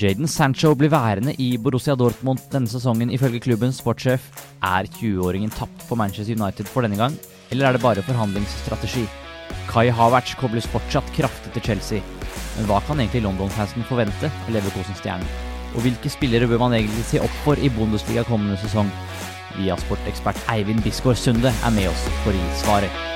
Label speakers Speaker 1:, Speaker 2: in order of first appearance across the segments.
Speaker 1: Jaden Sancho blir værende i Borussia Dortmund denne sesongen ifølge klubbens sportssjef. Er 20-åringen tapt for Manchester United for denne gang, eller er det bare forhandlingsstrategi? Kai Havertz kobles fortsatt kraftig til Chelsea. Men hva kan egentlig London-fansen forvente av Leverkosen-stjernen? Og hvilke spillere bør man egentlig se opp for i Bundesliga kommende sesong? Via sportekspert Eivind Bisgaard Sunde er med oss for å gi svaret.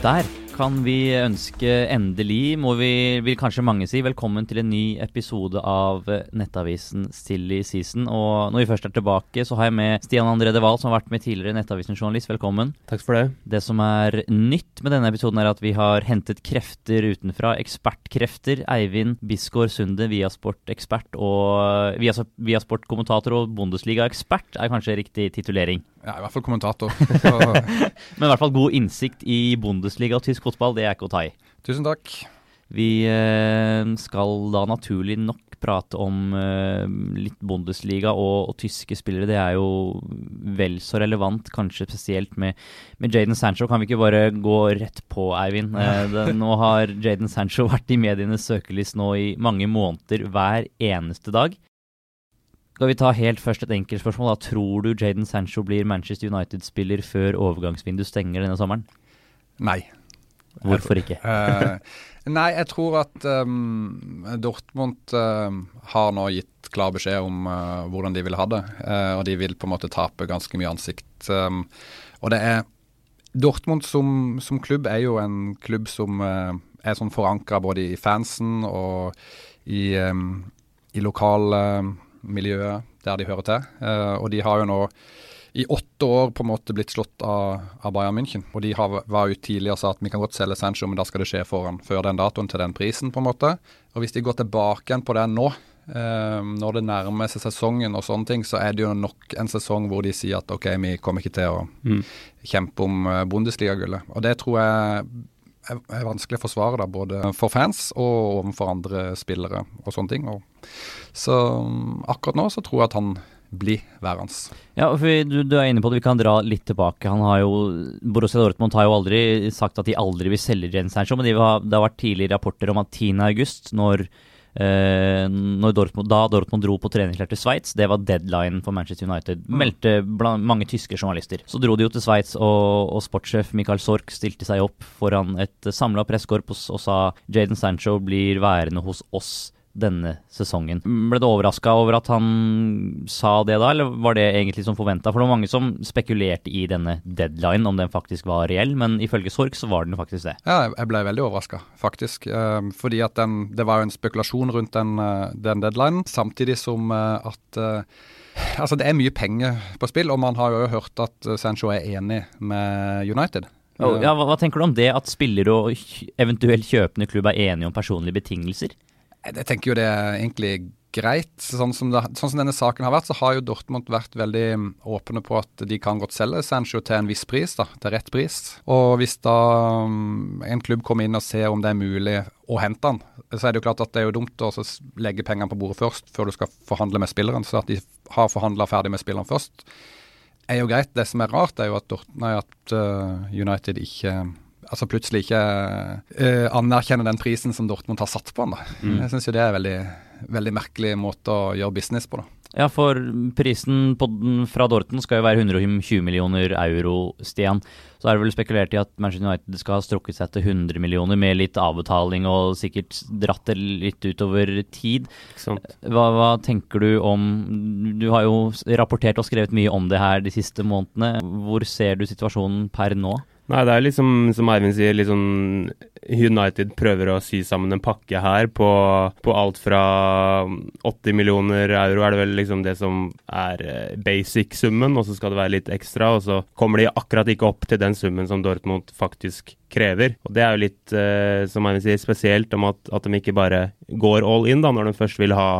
Speaker 1: Der kan vi ønske endelig, må vi, vil kanskje mange si, velkommen til en ny episode av Nettavisen Silly Season. Og når vi først er tilbake, så har jeg med Stian André Deval, som har vært med tidligere Nettavisen-journalist. Velkommen.
Speaker 2: Takk for det.
Speaker 1: Det som er nytt med denne episoden, er at vi har hentet krefter utenfra. Ekspertkrefter. Eivind Bisgaard Sunde, Viasport-ekspert og Viasport-kommentator og Bundesliga-ekspert er kanskje riktig titulering.
Speaker 3: Ja, i hvert fall kommentator.
Speaker 1: Men i hvert fall god innsikt i Bundesliga og tysk fotball, det er ikke å ta i.
Speaker 3: Tusen takk.
Speaker 1: Vi eh, skal da naturlig nok prate om eh, litt Bundesliga og, og, tyske spillere. Det er jo vel så relevant, kanskje spesielt med, med Jaden Sancho. Kan vi ikke bare gå rett på, Eivind? Eh, det, nå har Jaden Sancho vært i medienes søkelys nå i mange måneder hver eneste dag. Skal vi ta helt først et enkelt spørsmål? da. Tror du Jaden Sancho blir Manchester United-spiller før overgangsvinduet stenger denne sommeren?
Speaker 3: Nei.
Speaker 1: Hvorfor ikke?
Speaker 3: uh, nei, jeg tror at um, Dortmund uh, har nå gitt klar beskjed om uh, hvordan de vil ha det. og de vil på en måte tape ganske mye ansikt. Um, og det er Dortmund som, som, klubb er jo en klubb som er sånn forankra både i fansen og i, um, i lokale miljøet der de hører til. Uh, og de har jo nå i åtte år på en måte blitt slått av, av Bayern München. Og de har, var jo tidligere og sa at vi kan godt selge Sancho, men da skal det skje foran, før den datoen til den prisen, på en måte. Og hvis de går tilbake igjen på det nå, uh, når det nærmer seg sesongen og sånne ting, så er det jo nok en sesong hvor de sier at OK, vi kommer ikke til å mm. kjempe om uh, Bundesliga-gullet. Og det tror jeg er, vanskelig å forsvare, da, både for fans og overfor andre spillere og sånne ting. Og så mm, akkurat nå så tror jeg at han blir værende.
Speaker 1: Ja, for du, du, er inne på det, vi kan dra litt tilbake. Han har jo, Borussia Dortmund har jo aldri sagt at de aldri vil selge Jens Sancho, men de har, det har vært tidligere rapporter om at 10.8, når Uh, når Dortmund, da Dortmund dro på treningsleir til Sveits, det var deadline for Manchester United, mm. meldte mange tyske journalister. Så dro de jo til Sveits, og, og sportssjef Michael Sork stilte seg opp foran et samla pressekorps og sa Jaden Sancho blir værende hos oss denne sesongen. Ble du overraska over at han sa det da, eller var det egentlig som forventa? For det var mange som spekulerte i denne deadline, om den faktisk var reell, men ifølge Sorg så var den faktisk det.
Speaker 3: Ja, jeg ble veldig overraska, faktisk. Eh, fordi at den, det var jo en spekulasjon rundt den, eh, den deadlinen, samtidig som eh, at Altså, det er mye penger på spill, og man har jo hørt at Sancho er enig med United.
Speaker 1: Ja, hva, hva tenker du om det at spillere og eventuelt kjøpende klubb er enige om personlige betingelser?
Speaker 3: Jeg tenker jo det er egentlig greit. Sånn som, det, sånn som, denne saken har vært, så har jo Dortmund vært veldig mm, åpne på at de kan godt selge Sancho til en viss pris, da, til rett pris. Og hvis da um, en klubb kommer inn og ser om det er mulig å hente han, så er det jo klart at det er jo dumt å legge pengene på bordet først, før du skal forhandle med spilleren. Så at de har forhandla ferdig med spilleren først, er jo greit. Det som er rart, er jo at, nei, at uh, United ikke altså plutselig ikke uh, anerkjenner den prisen som Dortmund har satt på han. da. Mm. Jeg syns jo det er en veldig, veldig merkelig måte å gjøre business på. da.
Speaker 1: Ja, for prisen den, fra Dortmund skal jo være 120 millioner euro, Stian. Så er det vel spekulert i at Manchester United skal ha strukket seg til 100 millioner med litt avbetaling og sikkert dratt det litt utover tid. Hva, hva, tenker du om Du har jo rapportert og skrevet mye om det her de siste månedene. Hvor ser du situasjonen per nå?
Speaker 2: Nei, det er liksom, som Eivind sier, sånn United prøver å sy sammen en pakke her på, på, alt fra 80 millioner euro, er det vel liksom det som er eh, basic-summen, og så skal det være litt ekstra, og så kommer de akkurat ikke opp til den summen som Dortmund faktisk krever. Og Det er jo litt, eh, som Eivind sier, spesielt om at, at de ikke bare går all in da, når de først vil ha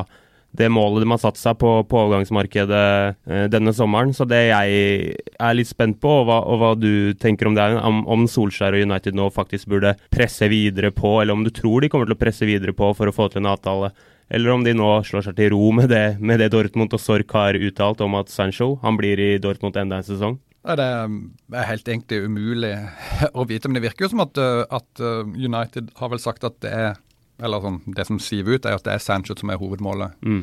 Speaker 2: det målet de har satt seg på, på overgangsmarkedet eh, denne sommeren. Så det jeg er litt spent på, og hva, og hva du tenker om det, om, om Solskjær og United nå faktisk burde presse videre på, eller om du tror de kommer til å presse videre på for å få til en avtale. Eller om de nå slår seg til ro med det, med det Dortmund og Sork har uttalt om at Sancho han blir i Dortmund enda en sesong.
Speaker 3: Det er helt egentlig umulig å vite, men det virker jo som at, eh, at eh, United har vel sagt at det er eller sånn, Det som siver ut, er at det er Sancho som er hovedmålet mm.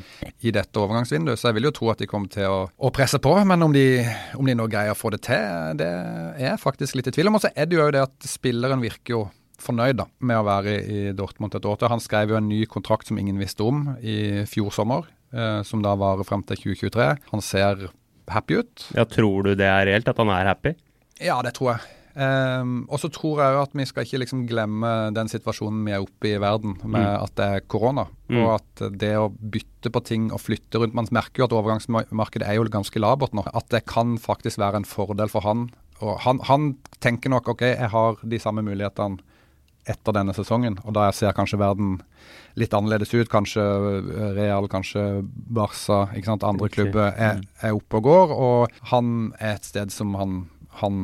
Speaker 3: i dette overgangsvinduet. Så jeg vil jo tro at de kommer til å, å presse på. Men om de, om de nå greier å få det til, det er jeg faktisk litt i tvil om. Og så er det jo det at spilleren virker jo fornøyd da, med å være i, i Dortmund et år til. Han skrev jo en ny kontrakt som ingen visste om i fjor sommer, eh, som da varer frem til 2023. Han ser happy ut.
Speaker 2: Ja, Tror du det er reelt, at han er happy?
Speaker 3: Ja, det tror jeg. Um, og så tror jeg jo at vi skal ikke liksom glemme den situasjonen vi er oppe i verden, med mm. at det er korona. Mm. Og at det å bytte på ting og flytte rundt Man merker jo at overgangsmarkedet er jo ganske labert nå. At det kan faktisk være en fordel for han. Og han, han tenker nok OK, jeg har de samme mulighetene etter denne sesongen. Og da ser kanskje verden litt annerledes ut. Kanskje eh, Real, kanskje Barca, ikke sant? andre klubber er, mm. er oppe og går. Og han er et sted som han han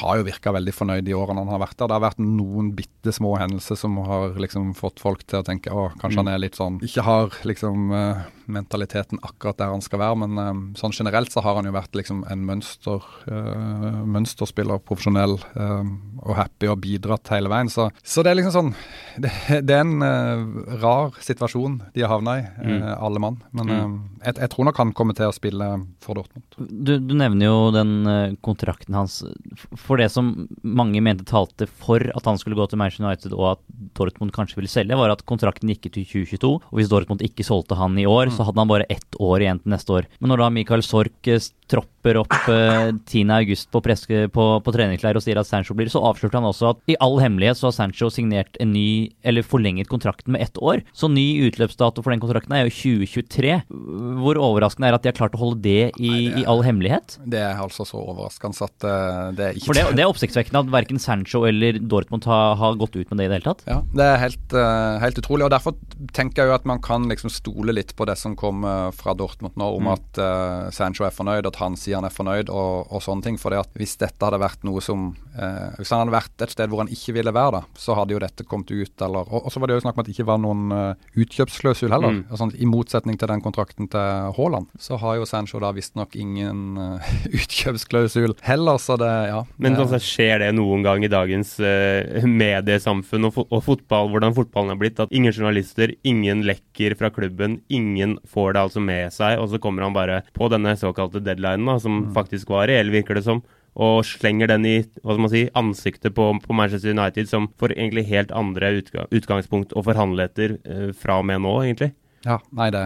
Speaker 3: har jo virka veldig fornøyd i årene han har vært der. Det har vært noen bitte små hendelser som har liksom fått folk til å tenke å, kanskje mm. han er litt sånn Ikke har liksom uh, mentaliteten akkurat der han skal være, men um, sånn generelt så har han jo vært liksom en mønster, uh, mønsterspiller, profesjonell um, og happy og bidratt hele veien. Så, så det er liksom sånn Det, det er en uh, rar situasjon de har havna i, mm. alle mann. Men mm. jeg, jeg, tror nok han kommer til å spille for Dortmund.
Speaker 1: Du, du nevner jo den kontrakten hans. For det som mange mente talte for at han skulle gå til Manchester United og at Dortmund kanskje ville selge, var at kontrakten gikk til 2022. Og hvis Dortmund ikke solgte han i år, så hadde han bare ett år igjen til neste år. Men når da Michael Sork eh, tropper opp eh, 10.8 på, preske, på, på treningsleir og sier at Sancho blir, så avslørte han også at i all hemmelighet så har Sancho signert en ny, eller forlenget kontrakten med ett år. Så ny utløpsdato for den kontrakten er jo 2023. Hvor overraskende er at de har klart å holde det i, Nei, det, i all hemmelighet?
Speaker 3: Det er altså så overraskende at uh, det er ikke
Speaker 1: For det, det er oppsiktsvekkende at verken Sancho eller Dortmund har, har, gått ut med det i det hele tatt?
Speaker 3: Ja, det er helt, uh, helt utrolig. og Derfor tenker jeg jo at man kan liksom stole litt på det som kom fra Dortmund nå, om mm. at uh, Sancho er fornøyd, at han sier han er fornøyd og, og sånne ting. For hvis dette hadde vært noe som uh, Hvis han hadde vært et sted hvor han ikke ville være, da, så hadde jo dette kommet ut, eller Og, og så var det jo snakk om at det ikke var noen uh, utkjøpsklausul heller. Mm. Altså, I motsetning til den kontrakten til Haaland, så har jo Sancho da visstnok ingen uh, utkjøpsklausul heller, så det Ja.
Speaker 2: Men altså, skjer det noen gang i dagens mediesamfunn og, og fotball, hvordan fotballen er blitt, at ingen journalister, ingen lekker fra klubben, ingen får det altså med seg, og så kommer han bare på denne såkalte deadlinen, da, som mm. faktisk var reell, virker det som, og slenger den i hva skal man si, ansiktet på, på Manchester United, som får egentlig helt andre utgangspunkt å forhandle etter uh, fra og med nå, egentlig.
Speaker 3: Ja, nei, det,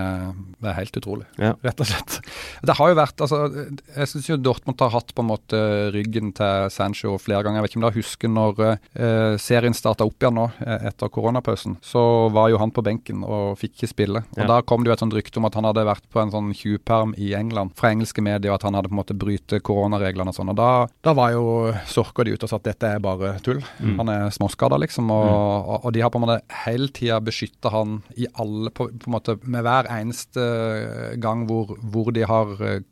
Speaker 3: det, er helt utrolig, ja. rett og slett. Det har jo vært, altså, Jeg syns jo Dortmund har hatt på en måte ryggen til Sancho flere ganger. Jeg vet ikke om dere husker når eh, serien starta opp igjen nå eh, etter koronapausen. Så var jo han på benken og fikk ikke spille. Og ja. Da kom det jo et sånt rykte om at han hadde vært på en sånn 20-perm i England fra engelske medier, og at han hadde på en måte bryte koronareglene og sånn. Og da, da, var jo Sorka de ute og sa at dette er bare tull. Mm. Han er småskada, liksom. Og, mm. og, og, de har på en måte hele tida beskytta han i alle på, på en måte måte med hver eneste gang hvor, hvor de har eh,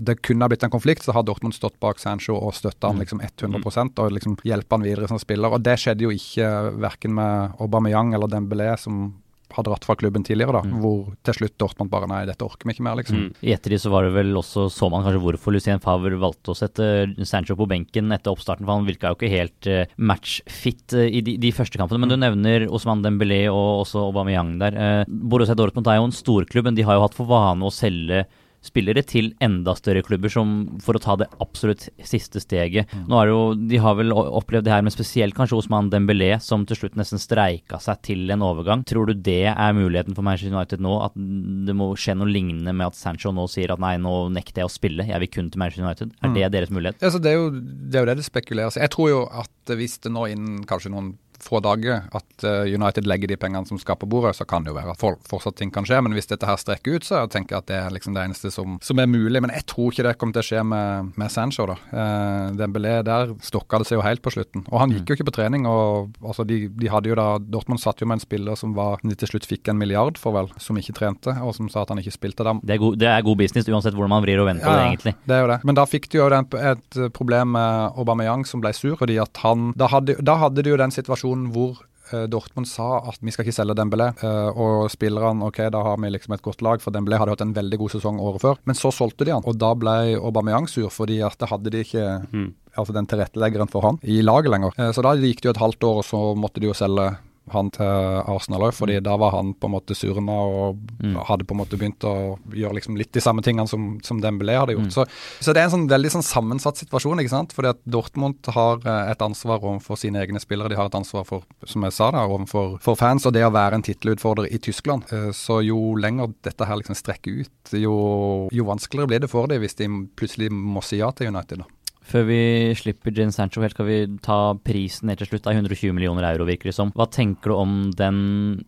Speaker 3: det kunne ha blitt en konflikt, så har Dortmund stått bak Sancho og støtta han mm. liksom 100 mm. og liksom hjelpa han videre som spiller. og Det skjedde jo ikke verken med Aubameyang eller Dembélé, som har dratt fra klubben tidligere, da, mm. hvor til slutt Dortmund bare nei, dette orker vi ikke mer, liksom. Mm.
Speaker 1: I ettertid så var det vel også så man kanskje hvorfor Lucien Favre valgte å sette Sancho på benken etter oppstarten, for han virka jo ikke helt uh, matchfit uh, i de, de, første kampene. Men du nevner Osman Dembélé og også Aubameyang der. Uh, Borussia Dortmund er jo en storklubb, men de har jo hatt for vane å selge spillere til enda større klubber som for å ta det absolutt siste steget. Mm. Nå er det jo, De har vel opplevd det her, men spesielt kanskje Osman Dembélé, som til slutt nesten streika seg til en overgang. Tror du det er muligheten for Manchester United nå? At det må skje noe lignende med at Sancho nå sier at nei, nå nekter jeg å spille, jeg vil kun til Manchester United. Er mm. det deres mulighet?
Speaker 3: Altså, det, er jo, det, er jo, det det spekuleres Jeg tror jo at hvis det nå innen kanskje noen få dager at uh, United legger de pengene som skal på bordet, så kan det jo være at for, fortsatt ting kan skje. Men hvis dette her strekker ut, så jeg tenker jeg at det er liksom det eneste som, som, er mulig. Men jeg tror ikke det kommer til å skje med, med Sancho. da. Eh, Dembélé der stokka det seg jo helt på slutten. Og han gikk jo ikke på trening. og altså, de, de hadde jo da, Dortmund satt jo med en spiller som var, de til slutt fikk en milliard for, vel, som ikke trente, og som sa at han ikke spilte dem.
Speaker 1: Det er god, det er god business uansett hvordan man vrir og venter ja, det, egentlig.
Speaker 3: Det er jo det. Men da fikk de jo den, et problem med Aubameyang som ble sur, fordi at han Da hadde, da hadde de jo den situasjonen hvor Eh, Dortmund sa at vi skal ikke selge Dembélé, eh, og spillerne ok, da har vi liksom et godt lag, for Dembélé hadde hatt en veldig god sesong året før. Men så solgte de han, og da ble Aubameyang sur, fordi at det hadde de ikke
Speaker 2: Mm.
Speaker 3: altså den tilretteleggeren for han i laget lenger. Eh, Så da gikk det jo et halvt år, og så måtte de jo selge han til Arsenal òg, fordi da var han på en måte surna og
Speaker 1: Mm.
Speaker 3: hadde på en måte begynt å gjøre liksom litt de samme tingene som, som Dembélé hadde gjort.
Speaker 1: Mm.
Speaker 3: Så, så det er en sånn veldig sånn sammensatt situasjon, ikke sant. Fordi at Dortmund har eh, et ansvar overfor sine egne spillere. De har et ansvar for, som jeg sa da, overfor for fans, og det å være en tittelutfordrer i Tyskland. Eh, Så jo lenger dette her liksom strekker ut, jo, jo vanskeligere blir det for dem hvis de plutselig må si ja til United. da.
Speaker 1: Før vi slipper Jane Sancho helt, skal vi ta prisen helt til slutt. Det er 120 millioner euro, virker det som. Hva tenker du om den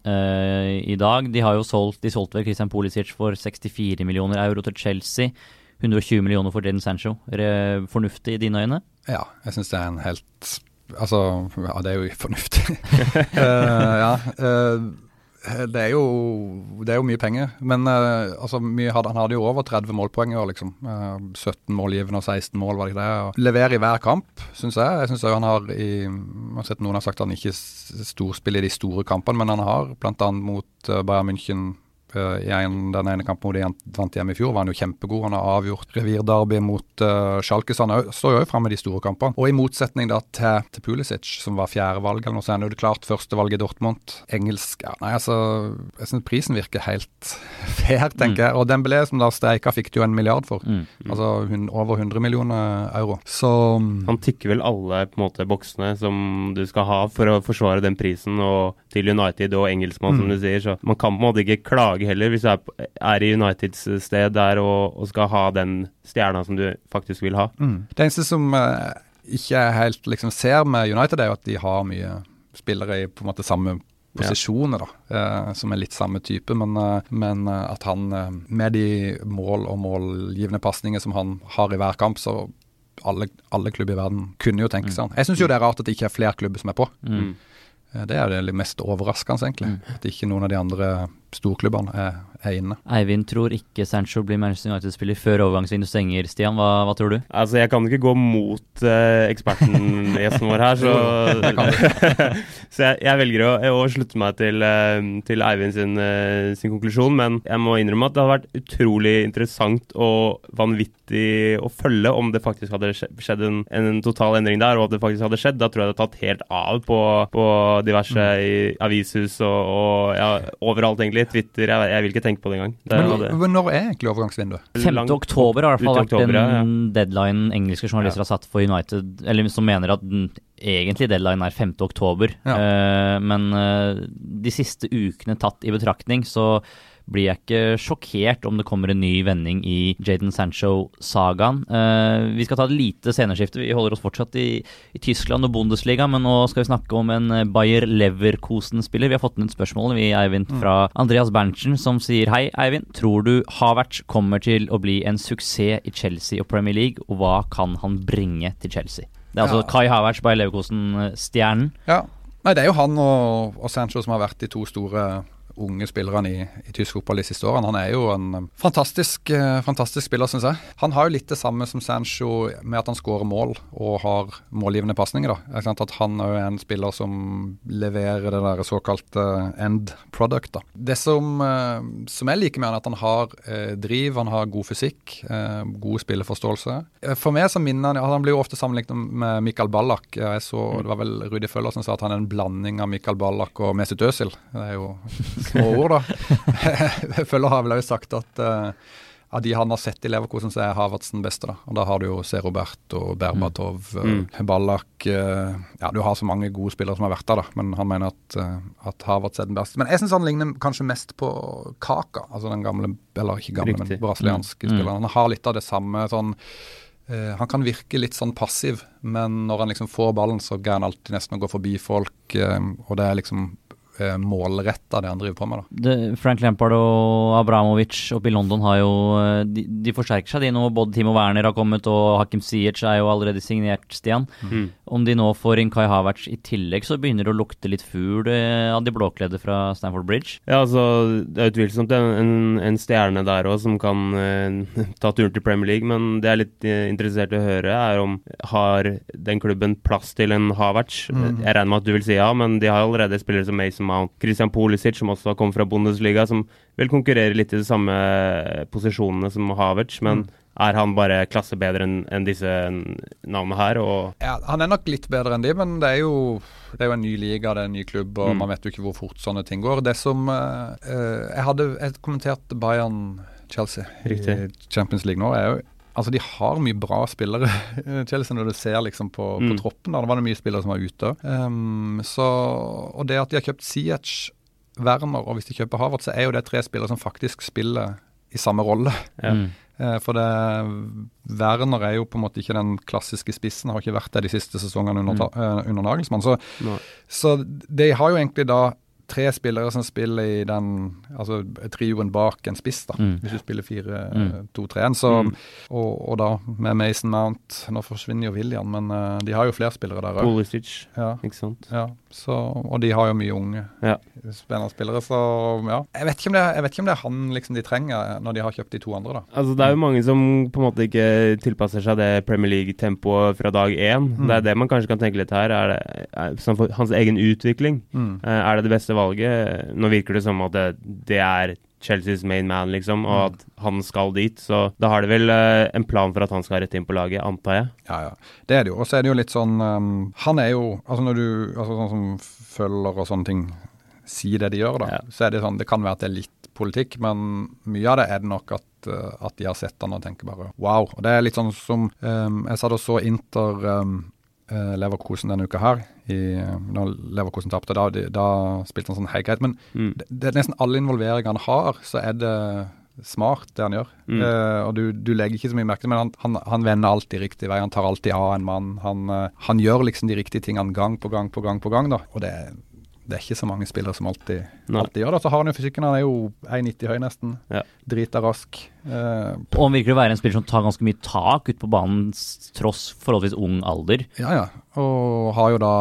Speaker 1: uh, i dag? De har jo solgt, de solgte vel Christian Pulisic for 64 millioner euro til Chelsea. 120 millioner for Jadon Sancho. Er det fornuftig i dine øyne?
Speaker 3: Ja, jeg syns det er en helt Altså, ja, det er jo fornuftig. uh, ja. eh, det er, jo, det er jo mye penger, men uh, altså, hadde, han hadde jo over 30 målpoeng i år, liksom. Uh, 17 målgivende og 16 mål, var det ikke det? Leverer i hver kamp, syns jeg. Jeg syns han har i har sett noen har sagt at han ikke storspiller i de store kampene, men han har bl.a. mot Bayern München eh, i en, den ene kampen hvor de vant hjemme i fjor, var han jo kjempegod. Han har avgjort revirderby mot uh, Schalke, så han står jo også framme i de store kampene. Og i motsetning da til, til Pulisic, som var fjerdevalg eller noe, så er han jo det klart førstevalg i Dortmund. Engelsk ja, Nei, altså Jeg syns prisen virker helt fair, tenker jeg. Og Dembélé, som da streika, fikk det jo en milliard for.
Speaker 1: Mm.
Speaker 3: Altså hun, over 100 millioner euro. Så
Speaker 2: Han tykker vel alle på en måte boksene som du skal ha for å forsvare den prisen, og til United og engelskmann, som
Speaker 3: Mm.
Speaker 2: du sier. Så man kan på en måte ikke klage heller, hvis du er, er i Uniteds sted der og, og skal ha den stjerna som du faktisk vil ha.
Speaker 3: Mm. Det eneste som uh, ikke helt liksom ser med United, er jo at de har mye spillere i på en måte samme posisjoner, da, eh, som er litt samme type. Men, eh, men eh, at han eh, med de mål og målgivende pasninger som han har i hver kamp, så alle, alle klubber i verden kunne jo tenke seg han. Jeg syns jo det er rart at det ikke er flere klubber som er på.
Speaker 1: Mm.
Speaker 3: Eh, Det er det mest overraskende, egentlig. At ikke noen av de andre storklubbene er, er inne.
Speaker 1: Eivind tror ikke Sancho blir Manchester United-spiller før overgangsvinduet stenger. Stian, hva, hva tror du?
Speaker 2: Altså, jeg kan ikke gå mot eh, eksperten, gjesten vår her, så, så jeg, jeg velger å, å slutte meg til, eh, til Eivind sin, eh, sin konklusjon. Men jeg må innrømme at det hadde vært utrolig interessant og vanvittig å følge om det faktisk hadde skjedd en, en total endring der, og at det faktisk hadde skjedd. Da tror jeg det hadde tatt helt av på, på diverse i avishus og, og ja, overalt, egentlig. Twitter. Jeg, jeg vil ikke tenke på det engang. Det
Speaker 3: Men, det. når er egentlig overgangsvinduet?
Speaker 1: 5. oktober har i hvert fall vært
Speaker 2: oktober, ja, ja.
Speaker 1: den deadline engelske journalister har satt for United, eller som mener at den egentlige deadline er 5. oktober.
Speaker 3: Ja.
Speaker 1: Uh, men uh, de siste ukene tatt i betraktning, så blir jeg ikke sjokkert om det kommer en ny vending i Jaden Sancho-sagaen. Eh, vi skal ta et lite sceneskifte. Vi holder oss fortsatt i, i Tyskland og Bundesliga, men nå skal vi snakke om en eh, Bayer Leverkosen-spiller. Vi har fått inn et spørsmål vi, Eivind, fra Andreas Berntsen, som sier Hei, Eivind. Tror du Havertz kommer til å bli en suksess i Chelsea og Premier League, og hva kan han bringe til Chelsea? Det er altså
Speaker 3: Ja.
Speaker 1: Kai Havertz, Bayer Leverkosen-stjernen.
Speaker 3: Ja. Nei, det er jo han og, og Sancho som har vært de to store unge spillerne i, i tysk fotball de siste årene. Han er jo en um, fantastisk, eh, fantastisk spiller, syns jeg. Han har jo litt det samme som Sancho med at han skårer mål og har målgivende pasninger. At han er jo en spiller som leverer det der såkalte end product. da. Det som, eh, som jeg liker med han, er at han har eh, driv, han har god fysikk, eh, god spilleforståelse. Eh, For meg så minner han Han blir jo ofte sammenlignet med Mikael Ballack. Jeg så, Det var vel Rudi Føller som sa at han er en blanding av Mikael Ballack og Mesut Özil. Det er jo små ord, da. Føller har vel òg sagt at uh, av de han har sett i Leverkosen, så er Havertz den beste. da. Og Da har du jo C. Roberto, Berbatov,
Speaker 2: Mm.
Speaker 3: Ballak Ballack eh, Ja, du har så mange gode spillere som har vært der, da. Men han mener at, eh, at Havertz er den beste. Men jeg syns han ligner kanskje mest på Kaka, altså den gamle, eller ikke gamle,
Speaker 2: Riktig.
Speaker 3: men brasilianske
Speaker 1: Mm. Mm.
Speaker 3: spilleren. Han har litt av det samme sånn Uh, han kan virke litt sånn passiv, men når han liksom får ballen, så greier han alltid nesten å gå forbi folk. Uh, og det er liksom uh, målretta, det han driver på med. da.
Speaker 1: Det, Frank Lampard og Abramovic oppe i London har jo eh, De, de forsterker seg, de nå. Både Timo Werner har kommet, og Hakim Ziyech er jo allerede signert, Stian.
Speaker 2: Mm.
Speaker 1: om de nå får inn Kai Havertz i tillegg, så begynner det å lukte litt fugl eh, av de blåkledde fra Stanford Bridge.
Speaker 2: Ja, altså Det er utvilsomt en, en, en stjerne der òg som kan eh, ta turen til Premier League, men det jeg er litt uh, interessert i å høre, er om har den klubben plass til en Havertz? Mm. Jeg regner med at du vil si ja, men de har allerede spillere som Mason Mount, Christian Pulisic, som også har kommet fra Bundesliga, som vil konkurrere litt i de samme posisjonene som Havertz, men mm er han bare klasse bedre enn en disse navnene her?
Speaker 3: Ja, han er nok litt bedre enn de, men det er jo, det er jo en ny liga, det er en ny klubb, og mm. man vet jo ikke hvor fort sånne ting går. Det som uh, Jeg hadde jeg kommentert Bayern-Chelsea i Champions League nå. er jo Altså, De har mye bra spillere, Chelsea, når du ser liksom på, mm. på troppen. Da. da var det mye spillere som var ute. Um, så, og det at de har kjøpt Siech, Werner, og hvis de kjøper Havert, så er jo det tre spillere som faktisk spiller i samme rolle. Mm. Eh, for det, Werner er jo på en måte ikke den klassiske spissen, har ikke vært det de siste sesongene under, mm. uh, under Nagelsmann. Så, så, de har jo egentlig da tre spillere som spiller i den altså trioen bak en spiss, da, mm. hvis du spiller 4-2-3-1. Mm. mm. Og, og, da med Mason Mount Nå forsvinner jo William, men uh, de har jo flere spillere der
Speaker 2: òg. Pulisic, ja. ikke sant.
Speaker 3: Ja, så, og de har jo mye unge ja. spennende spillere, så ja. Jeg vet, ikke om det, jeg vet ikke om det er han liksom de trenger når de har kjøpt de to andre, da.
Speaker 2: Altså Det er jo mange som på en måte ikke tilpasser seg det Premier League-tempoet fra dag én. Mm. Det er det man kanskje kan tenke litt her. Er det er, hans egen utvikling? Mm. Uh, er det det beste valget. Nå virker det som at det, det er Chelseas main man, liksom, og mm. at han skal dit. Så da har de vel uh, en plan for at han skal rett inn på laget, antar jeg.
Speaker 3: Ja, ja. Det er det jo. Og så er det jo litt sånn um, Han er jo Altså når du altså Sånn som følger og sånne ting sier det de gjør, da, ja. så er det sånn Det kan være at det er litt politikk, men mye av det er det nok at, uh, at de har sett han og tenker bare wow. Og det er litt sånn som um, Jeg satt og så Inter um, Leverkosen denne uka her. I, når Leverkosen tapte, da, da, spilte han sånn helt greit. Men mm. det, det, er nesten alle involveringer han har, så er det smart, det han gjør. Mm. Eh, og du, du, legger ikke så mye merke til men han, han, han, vender alltid riktig vei. Han tar alltid av en mann. Han, uh, han, gjør liksom de riktige tingene gang på gang på gang på gang. da. Og det, det er ikke så mange spillere som alltid, alltid gjør det. Så har han jo fysikken. Han er jo 1,90 høy nesten. Ja. Drita rask.
Speaker 1: Eh, og han virker å være en spiller som tar ganske mye tak ut på banen tross forholdsvis ung alder.
Speaker 3: Ja, ja. Og har jo da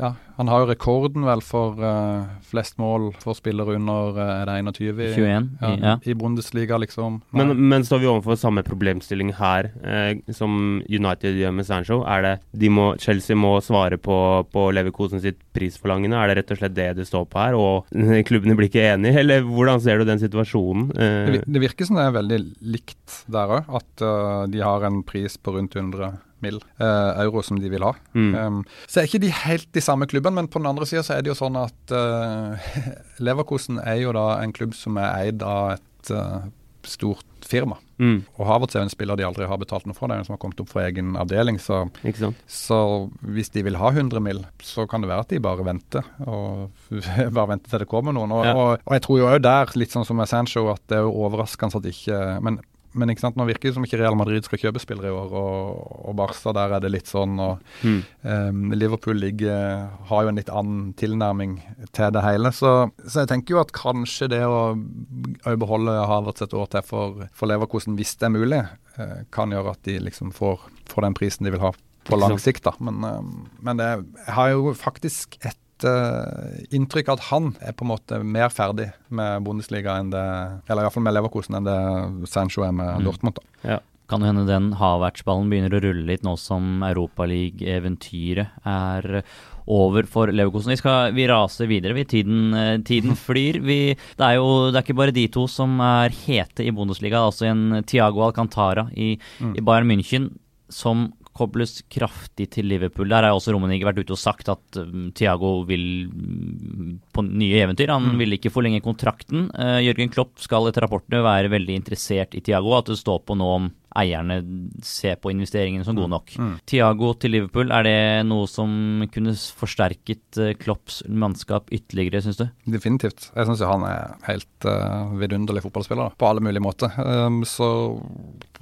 Speaker 3: Ja, han har jo rekorden vel for uh, flest mål for spillere under uh, er det 21
Speaker 1: i, 21, ja,
Speaker 3: ja. i Bundesliga, liksom.
Speaker 2: Men, men, står vi overfor samme problemstilling her eh, som United gjør med Sancho? Er det de må, Chelsea må svare på, på Leverkosen sitt prisforlangende? Er det rett og slett det det står på her, og klubbene blir ikke enige? Eller hvordan ser du den situasjonen?
Speaker 3: Eh? Det, det, virker som det er veldig likt der òg, at uh, de har en pris på rundt 100 mill. Uh, euro som de vil ha. Mm. Um, så er ikke de helt de samme klubbene, men på den andre sida så er det jo sånn at uh, Leverkosen er jo da en klubb som er eid av et uh, stort firma. Mm. Og Havertz er en spiller de aldri har betalt noe for, det er en som har kommet opp fra egen avdeling. Så, så hvis de vil ha 100 mill., så kan det være at de bare venter. Og bare venter til det kommer noen. Og, ja. og, og jeg tror jo òg der, litt sånn som med Sancho, at det er overraskende at ikke Men men ikke sant, nå virker det som ikke Real Madrid skal kjøpe spillere i år, og, og Barca der er det litt sånn. og mm. um, Liverpool ligger, har jo en litt annen tilnærming til det hele. Så, så jeg tenker jo at kanskje det å, å beholde Havertz et år til for, for Leverkosen, hvis det er mulig, uh, kan gjøre at de liksom får, får, den prisen de vil ha på lang sikt. da. Men, uh, men det, jeg har jo faktisk et uh, inntrykk at han er på en måte mer ferdig med Bundesliga enn det Eller iallfall med Leverkosen enn det Sancho er med mm. Dortmund.
Speaker 1: Ja. Kan det hende den Havertz-ballen begynner å rulle litt nå som Europaliga-eventyret er over for Leverkosen. Vi, skal, vi raser videre. Vi, tiden, eh, tiden flyr. Vi, det er jo det er ikke bare de to som er hete i Bundesliga. Det er også en Tiago Alcantara i, mm. i Bayern München som kobles kraftig til Liverpool. Der har også Romanik vært ute og sagt at um, Thiago vil um, på nye eventyr. Han mm. vil ikke forlenge kontrakten. Uh, Jørgen Klopp skal etter rapportene være veldig interessert i Thiago. At det står på nå om eierne ser på investeringene som gode mm. nok. Mm. Tiago til Liverpool, er det noe som kunne forsterket uh, Klopps mannskap ytterligere, syns du?
Speaker 3: Definitivt. Jeg syns han er helt uh, vidunderlig fotballspiller på alle mulige måter. Um, så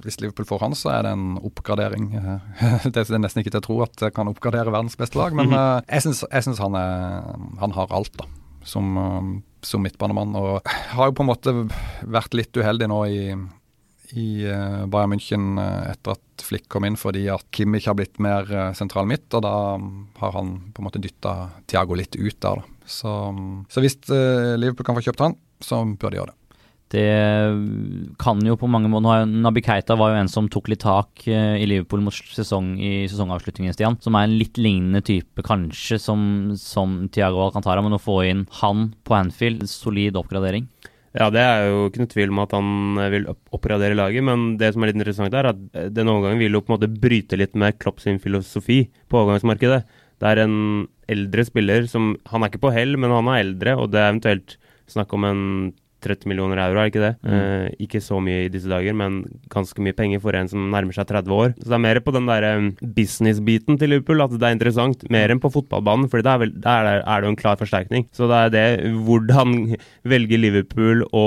Speaker 3: hvis Liverpool får han, så er det en oppgradering. det er nesten ikke til å tro at det kan oppgradere verdens beste lag, men uh, jeg syns han, han har alt, da. Som, som midtbanemann. Og har jo på en måte vært litt uheldig nå i i uh, Bayern München uh, etter at Flick kom inn, fordi at Kimmich har blitt mer uh, sentral midt, og da har han på en måte dytta Thiago litt ut der. Da. Så, så hvis Liverpool kan få kjøpt han, så bør de gjøre det.
Speaker 1: Det kan jo på mange måter Nabi Keita var jo en som tok litt tak i Liverpool mot sesong, i sesongavslutningen, Stian. Som er en litt lignende type, kanskje, som, som Tiago Alcantara. Men å få inn han på Anfield, solid oppgradering.
Speaker 2: Ja, det er jo ikke noe tvil om at han vil oppgradere laget, men det som er litt interessant, er at denne overgangen vil jo på en måte bryte litt med Klopp sin filosofi på overgangsmarkedet. Det er en eldre spiller som Han er ikke på hell, men han er eldre, og det er eventuelt snakk om en 30 millioner euro, er det ikke det? Mm. Eh, ikke så mye i disse dager, men ganske mye penger for en som nærmer seg 30 år. Så det er mer på den der um, business-biten til Liverpool at det er interessant, mer enn på fotballbanen, for der, der er det jo en klar forsterkning. Så det er det hvordan velger Liverpool å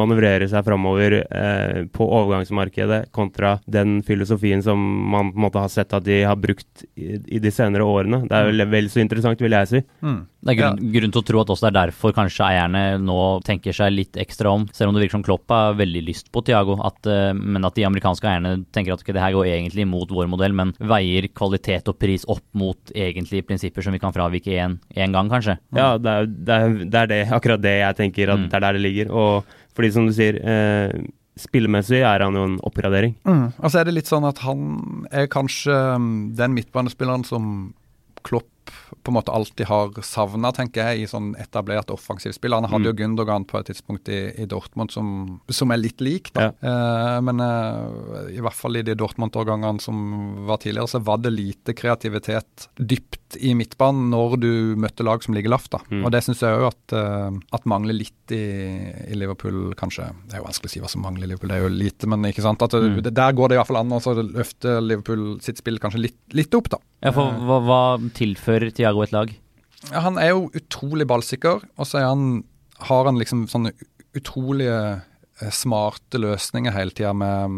Speaker 2: manøvrere seg framover eh, på overgangsmarkedet kontra den filosofien som man på en måte har sett at de har brukt i, i de senere årene. Det er vel vel så interessant, vil jeg si. Mm.
Speaker 1: Det er grunn, ja. grunn, til å tro at også det er derfor kanskje eierne nå tenker seg litt ekstra om, selv om det virker som Klopp har veldig lyst på Tiago, at, uh, men at de amerikanske eierne tenker at okay, det her går egentlig mot vår modell, men veier kvalitet og pris opp mot egentlige prinsipper som vi kan fravike én gang, kanskje.
Speaker 2: Ja, det er, det, er, det er, det, akkurat det jeg tenker, at mm. det er der det ligger. Og fordi, som du sier eh, spillemessig er han jo en oppgradering.
Speaker 3: Mm. Altså er det litt sånn at han er kanskje mm, den midtbanespilleren som Klopp på en måte alltid har savna, tenker jeg, i sånn etablert offensivt spill. Han hadde mm. jo Gundogan på et tidspunkt i, i Dortmund som, som, er litt lik, da. Ja. Eh, men eh, i hvert fall i de Dortmund-årgangene som var tidligere, så var det lite kreativitet dypt i midtbanen når du møtte lag som ligger lavt. da. Mm. Og det syns jeg òg at, uh, at, mangler litt i, i, Liverpool, kanskje. Det er jo vanskelig å si hva som mangler i Liverpool, det er jo lite, men ikke sant. At mm. det, Der går det i hvert fall an å løfte Liverpool sitt spill kanskje litt, litt opp, da.
Speaker 1: Ja, for hva, hva tilfører Tiago et lag?
Speaker 3: Ja, han er jo utrolig ballsikker, og så han, har han liksom sånne utrolige eh, smarte løsninger hele tida med,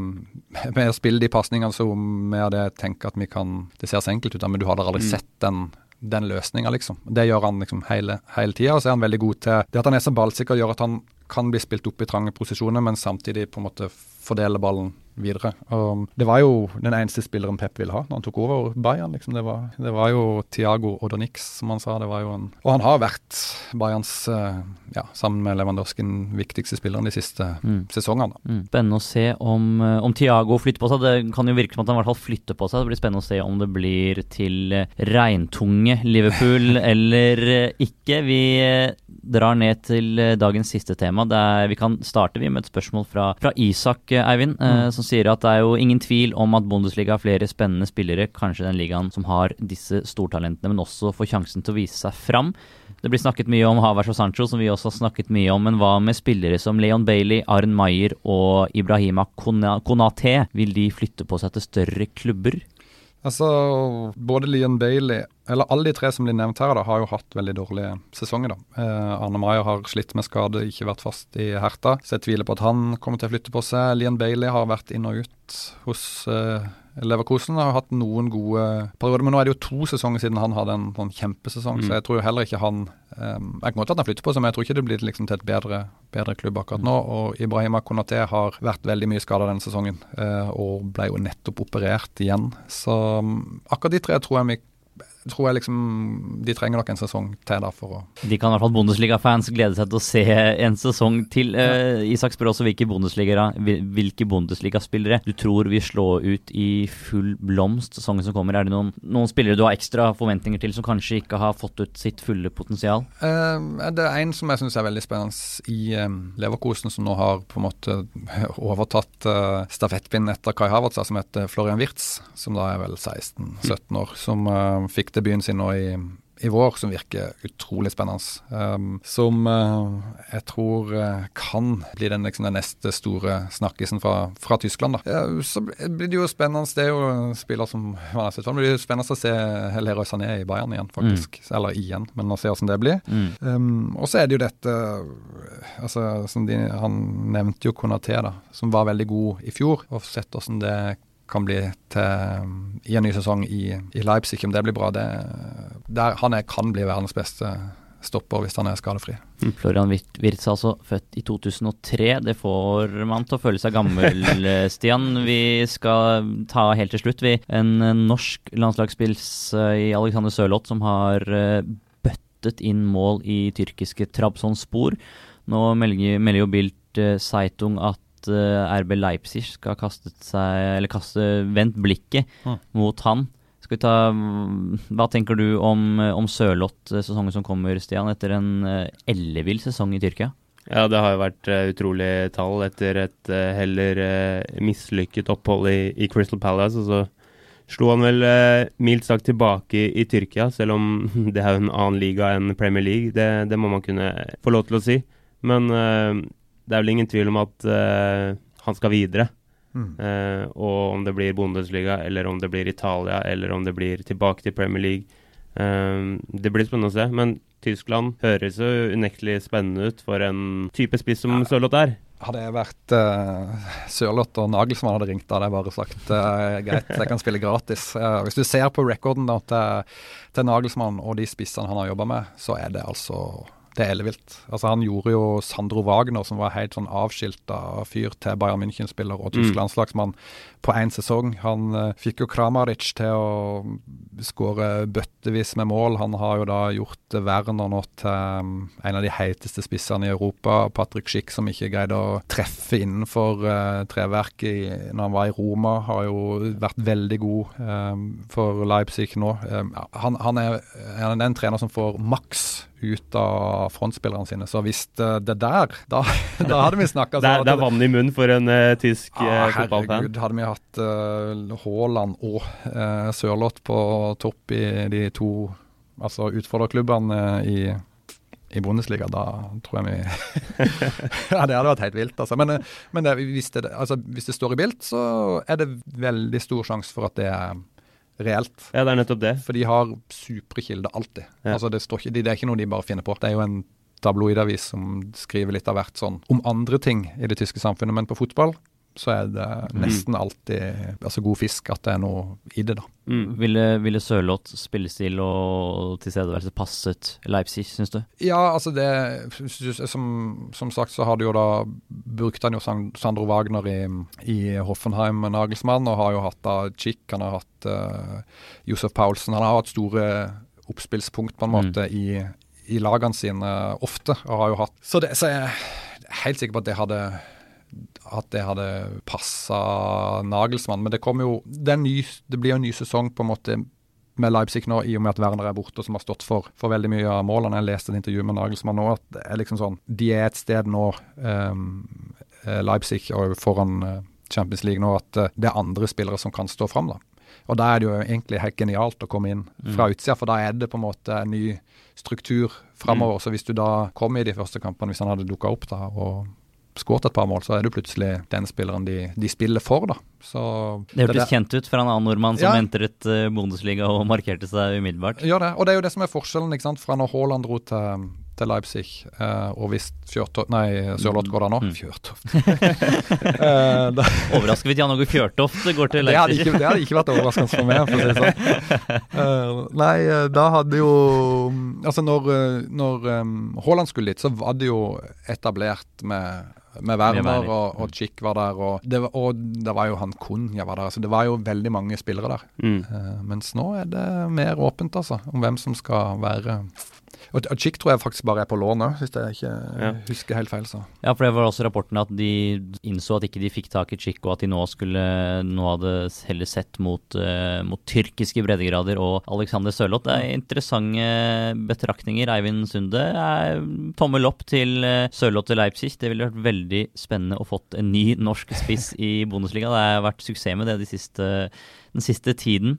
Speaker 3: med, å spille de pasningene som med det tenker at vi kan Det ser så enkelt ut, men du hadde aldri mm. sett den, den løsninga, liksom. Det gjør han liksom hele, hele tida. Og så er han veldig god til Det at han er så ballsikker, gjør at han kan bli spilt opp i trange posisjoner, men samtidig på en måte fordele ballen videre. Og det var jo den eneste spilleren Pep ville ha når han tok over Bayern. Liksom. Det, var, det, var, jo Tiago Odonix, som han sa. Det var jo en, og han har vært Bayerns, eh, ja, sammen med Lewandowski, viktigste spilleren de siste mm. sesongene.
Speaker 1: Mm. Spennende å se om, eh, om, Tiago flytter på seg. Det kan jo virke som at han i hvert fall flytter på seg. Det blir spennende å se om det blir til eh, regntunge Liverpool eller ikke. Vi drar ned til dagens siste tema. Der vi kan starte vi med et spørsmål fra, fra Isak, Eivind. Mm. som som sier at det er jo ingen tvil om at Bundesliga har flere spennende spillere, kanskje den ligaen som har disse stortalentene, men også får sjansen til å vise seg fram. Det blir snakket mye om Havers og Sancho, som vi også har snakket mye om, men hva med spillere som Leon Bailey, Arn Maier og Ibrahima Konate? Vil de flytte på seg til større klubber?
Speaker 3: Altså, både Leon Bailey eller alle de tre som blir nevnt her, da, har jo hatt veldig dårlige sesonger. da. Eh, Arne Maier har slitt med skade, ikke vært fast i Herta. Så jeg tviler på at han kommer til å flytte på seg. Lian Bailey har vært inn og ut hos eh, Leverkosen har hatt noen gode perioder, men nå er det jo to sesonger siden han hadde en sånn kjempesesong, mm. så jeg tror jo heller ikke han um, Jeg kan godt at han flytter på seg, men jeg tror ikke det blir liksom til et bedre, bedre klubb akkurat nå. Og Ibrahima Konaté har vært veldig mye skada denne sesongen, uh, og ble jo nettopp operert igjen. Så um, akkurat de tre tror jeg vi tror jeg liksom de trenger nok en sesong til der for å
Speaker 1: De kan i hvert fall Bundesliga-fans glede seg til å se en sesong til. Uh, Isak spør også hvilke hvilke Bundesliga-spillere du tror vil slå ut i full blomst sesongen som kommer. Er det noen, noen, spillere du har ekstra forventninger til som kanskje ikke har fått ut sitt fulle potensial?
Speaker 3: Uh, det er en som jeg syns er veldig spennende i um, Leverkosen, som nå har på en måte overtatt uh, stafettpinnen etter Kai Havertz, som heter Florian Wirtz, som da er vel 16-17 år, som uh, fikk debuten sin nå i, i vår, som virker utrolig spennende. Um, som uh, jeg tror uh, kan bli den, liksom, den, neste store snakkisen fra, fra Tyskland. Da. Ja, så blir det jo spennende. Det er jo spiller som det blir jo spennende å se Leroy Sané i Bayern igjen, faktisk. Mm. Eller igjen, men å se hvordan det blir. Mm. Um, og så er det jo dette altså, de, Han nevnte jo Konaté, da, som var veldig god i fjor, og sett hvordan det kan bli til, i en ny sesong i, i Leipzig. Om det blir bra, det der, Han er, kan bli verdens beste stopper hvis han er skadefri.
Speaker 1: Florian Wirtz altså, født i 2003. Det får man til å føle seg gammel, eh, Stian. Vi skal ta helt til slutt vi, en norsk landslagsspils i Alexander Sørloth som har bøttet inn mål i tyrkiske Trabzon-spor. Nå melder, melder jo Bilt Seitung at RB Leipzig skal kastet seg, eller kaste, vendt blikket mm. mot han. Skal vi ta, hva tenker du om, om Sørloth-sesongen eh, som kommer, Stian, etter en uh, ellevill sesong i Tyrkia?
Speaker 2: Ja, det har jo vært uh, utrolig tall etter et uh, heller uh, mislykket opphold i, i, Crystal Palace. Og så slo han vel mildt sagt tilbake i, i, Tyrkia, selv om det er jo en annen liga enn Premier League. Det, det, må man kunne få lov til å si. Men det er vel ingen tvil om at han skal videre. Mm. Uh, og om det blir Bundesliga, eller om det blir Italia, eller om det blir tilbake til Premier League. Uh, det blir spennende å se. Men Tyskland høres jo unektelig spennende ut for en type spiss som ja. Sørloth er.
Speaker 3: Hadde jeg vært uh, Sørloth og Nagelsmann hadde ringt, da hadde jeg bare sagt uh, greit, jeg kan spille gratis. Uh, hvis du ser på rekorden til, til Nagelsmann og de spissene han har jobba med, så er det altså det er ellevilt. Altså, han gjorde jo Sandro Wagner, som var helt sånn avskilta fyr til Bayern München-spiller og tysk mm. landslagsmann, på én sesong. Han uh, fikk jo Kramaric til å skåre bøttevis med mål. Han har jo da gjort Werner nå til um, en av de heiteste spissene i Europa. Patrick Schick, som ikke greide å treffe innenfor uh, treverket når han var i Roma, har jo vært veldig god um, for Leipzig nå. Um, han, han, er, han er en trener som får maks ut av frontspillerne sine. Så hvis det der Da, da hadde vi snakka
Speaker 2: det, det, er vann i munnen for en uh, tysk uh, fotballfan.
Speaker 3: Herregud, hadde vi hatt uh, Haaland og uh, Sørloth på topp i de to altså utfordrerklubbene i, i Bundesliga, da tror jeg vi Ja, det hadde vært helt vilt, altså. Men, men det, hvis, det, altså, hvis det står i Bilt, så er det veldig stor sjanse for at det er reelt.
Speaker 2: Ja, det er nettopp det.
Speaker 3: For de har supre kilder alltid. Ja. Altså, det, ikke, det, er ikke noe de bare finner på. Det er jo en tabloidavis som skriver litt av hvert sånn om andre ting i det tyske samfunnet, men på fotball så er det mm. nesten alltid altså god fisk at det er noe i det, da.
Speaker 1: Mm. Ville, ville Sørloth spillestil og tilstedeværelse passet Leipzig, syns du?
Speaker 3: Ja, altså det som, som, sagt så har du jo da brukt han jo Sandro Wagner i, i Hoffenheim Nagelsmann, og har jo hatt da Chick, han har hatt uh, Josef Paulsen. Han har hatt store oppspillspunkt på en mm. måte mm. i, i lagene sine ofte, og har jo hatt Så, det, så jeg er helt sikker på at det hadde at det hadde passa Nagelsmann. Men det kommer jo det, ny, det, blir jo en ny sesong på en måte med Leipzig nå, i og med at Werner er borte, som har stått for, for veldig mye av målene. Jeg leste et intervju med Nagelsmann nå, at det er liksom sånn De er et sted nå, um, Leipzig og foran eh, Champions League nå, at uh, det er andre spillere som kan stå fram. da. Og da er det jo egentlig helt genialt å komme inn fra mm. utsida, for da er det på en måte en ny struktur framover. Mm. Så hvis du da kom i de første kampene, hvis han hadde dukka opp da og skåret et par mål, så er du plutselig den spilleren de, de spiller for. da. Så
Speaker 1: det hørtes kjent ut for en annen nordmann som ja. entret uh, Bundesliga og markerte seg umiddelbart.
Speaker 3: Ja, det. Og det er jo det som er forskjellen ikke sant? fra når Haaland dro til, til Leipzig, uh, og hvis Fjørtoft Nei, Sørloth går der nå. Mm. Fjørtoft.
Speaker 1: uh, Overrasker hvis Jan Åge Fjørtoft går til Leipzig.
Speaker 3: Det hadde ikke, det hadde ikke vært overraskende for meg, for å si det sånn. Uh, nei, da hadde jo Altså, når, når um, Haaland skulle dit, så var det jo etablert med med Werner og, og Chick var der. Og det, var, og det var jo han Kunja var der. Så det var jo veldig mange spillere der. Mm. Uh, mens nå er det mer åpent, altså, om hvem som skal være og Chick tror jeg faktisk bare er på lån òg, hvis jeg ikke ja. husker helt feil. så.
Speaker 1: Ja, for det var også rapporten at de innså at ikke de fikk tak i Chick, og at de nå skulle nå hadde heller sett mot, uh, mot tyrkiske breddegrader og Alexander Sørloth. Det er interessante betraktninger. Eivind Sunde er tommel opp til uh, Sørloth til Leipzig. Det ville vært veldig spennende å fått en ny norsk spiss i Bundesliga. Det har vært suksess med det de siste, den siste tiden.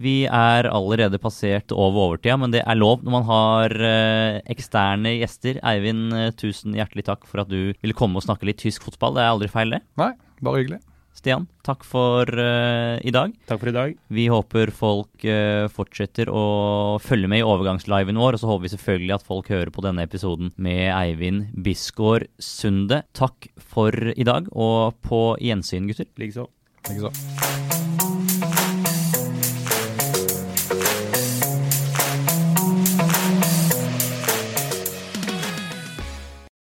Speaker 1: Vi er allerede passert over overtida, men det er lov når man har eh, eksterne gjester. Eivind, eh, tusen hjertelig takk for at du ville komme og snakke litt tysk fotball. Det er aldri feil, det.
Speaker 3: Nei, bare hyggelig.
Speaker 1: Stian, takk for uh, i dag.
Speaker 2: Takk for i dag.
Speaker 1: Vi håper folk uh, fortsetter å følge med i overgangsliven vår, og så håper vi selvfølgelig at folk hører på denne episoden med Eivind Bisgaard Sunde. Takk for i dag, og på gjensyn, gutter.
Speaker 2: Likeså.
Speaker 3: Likeså.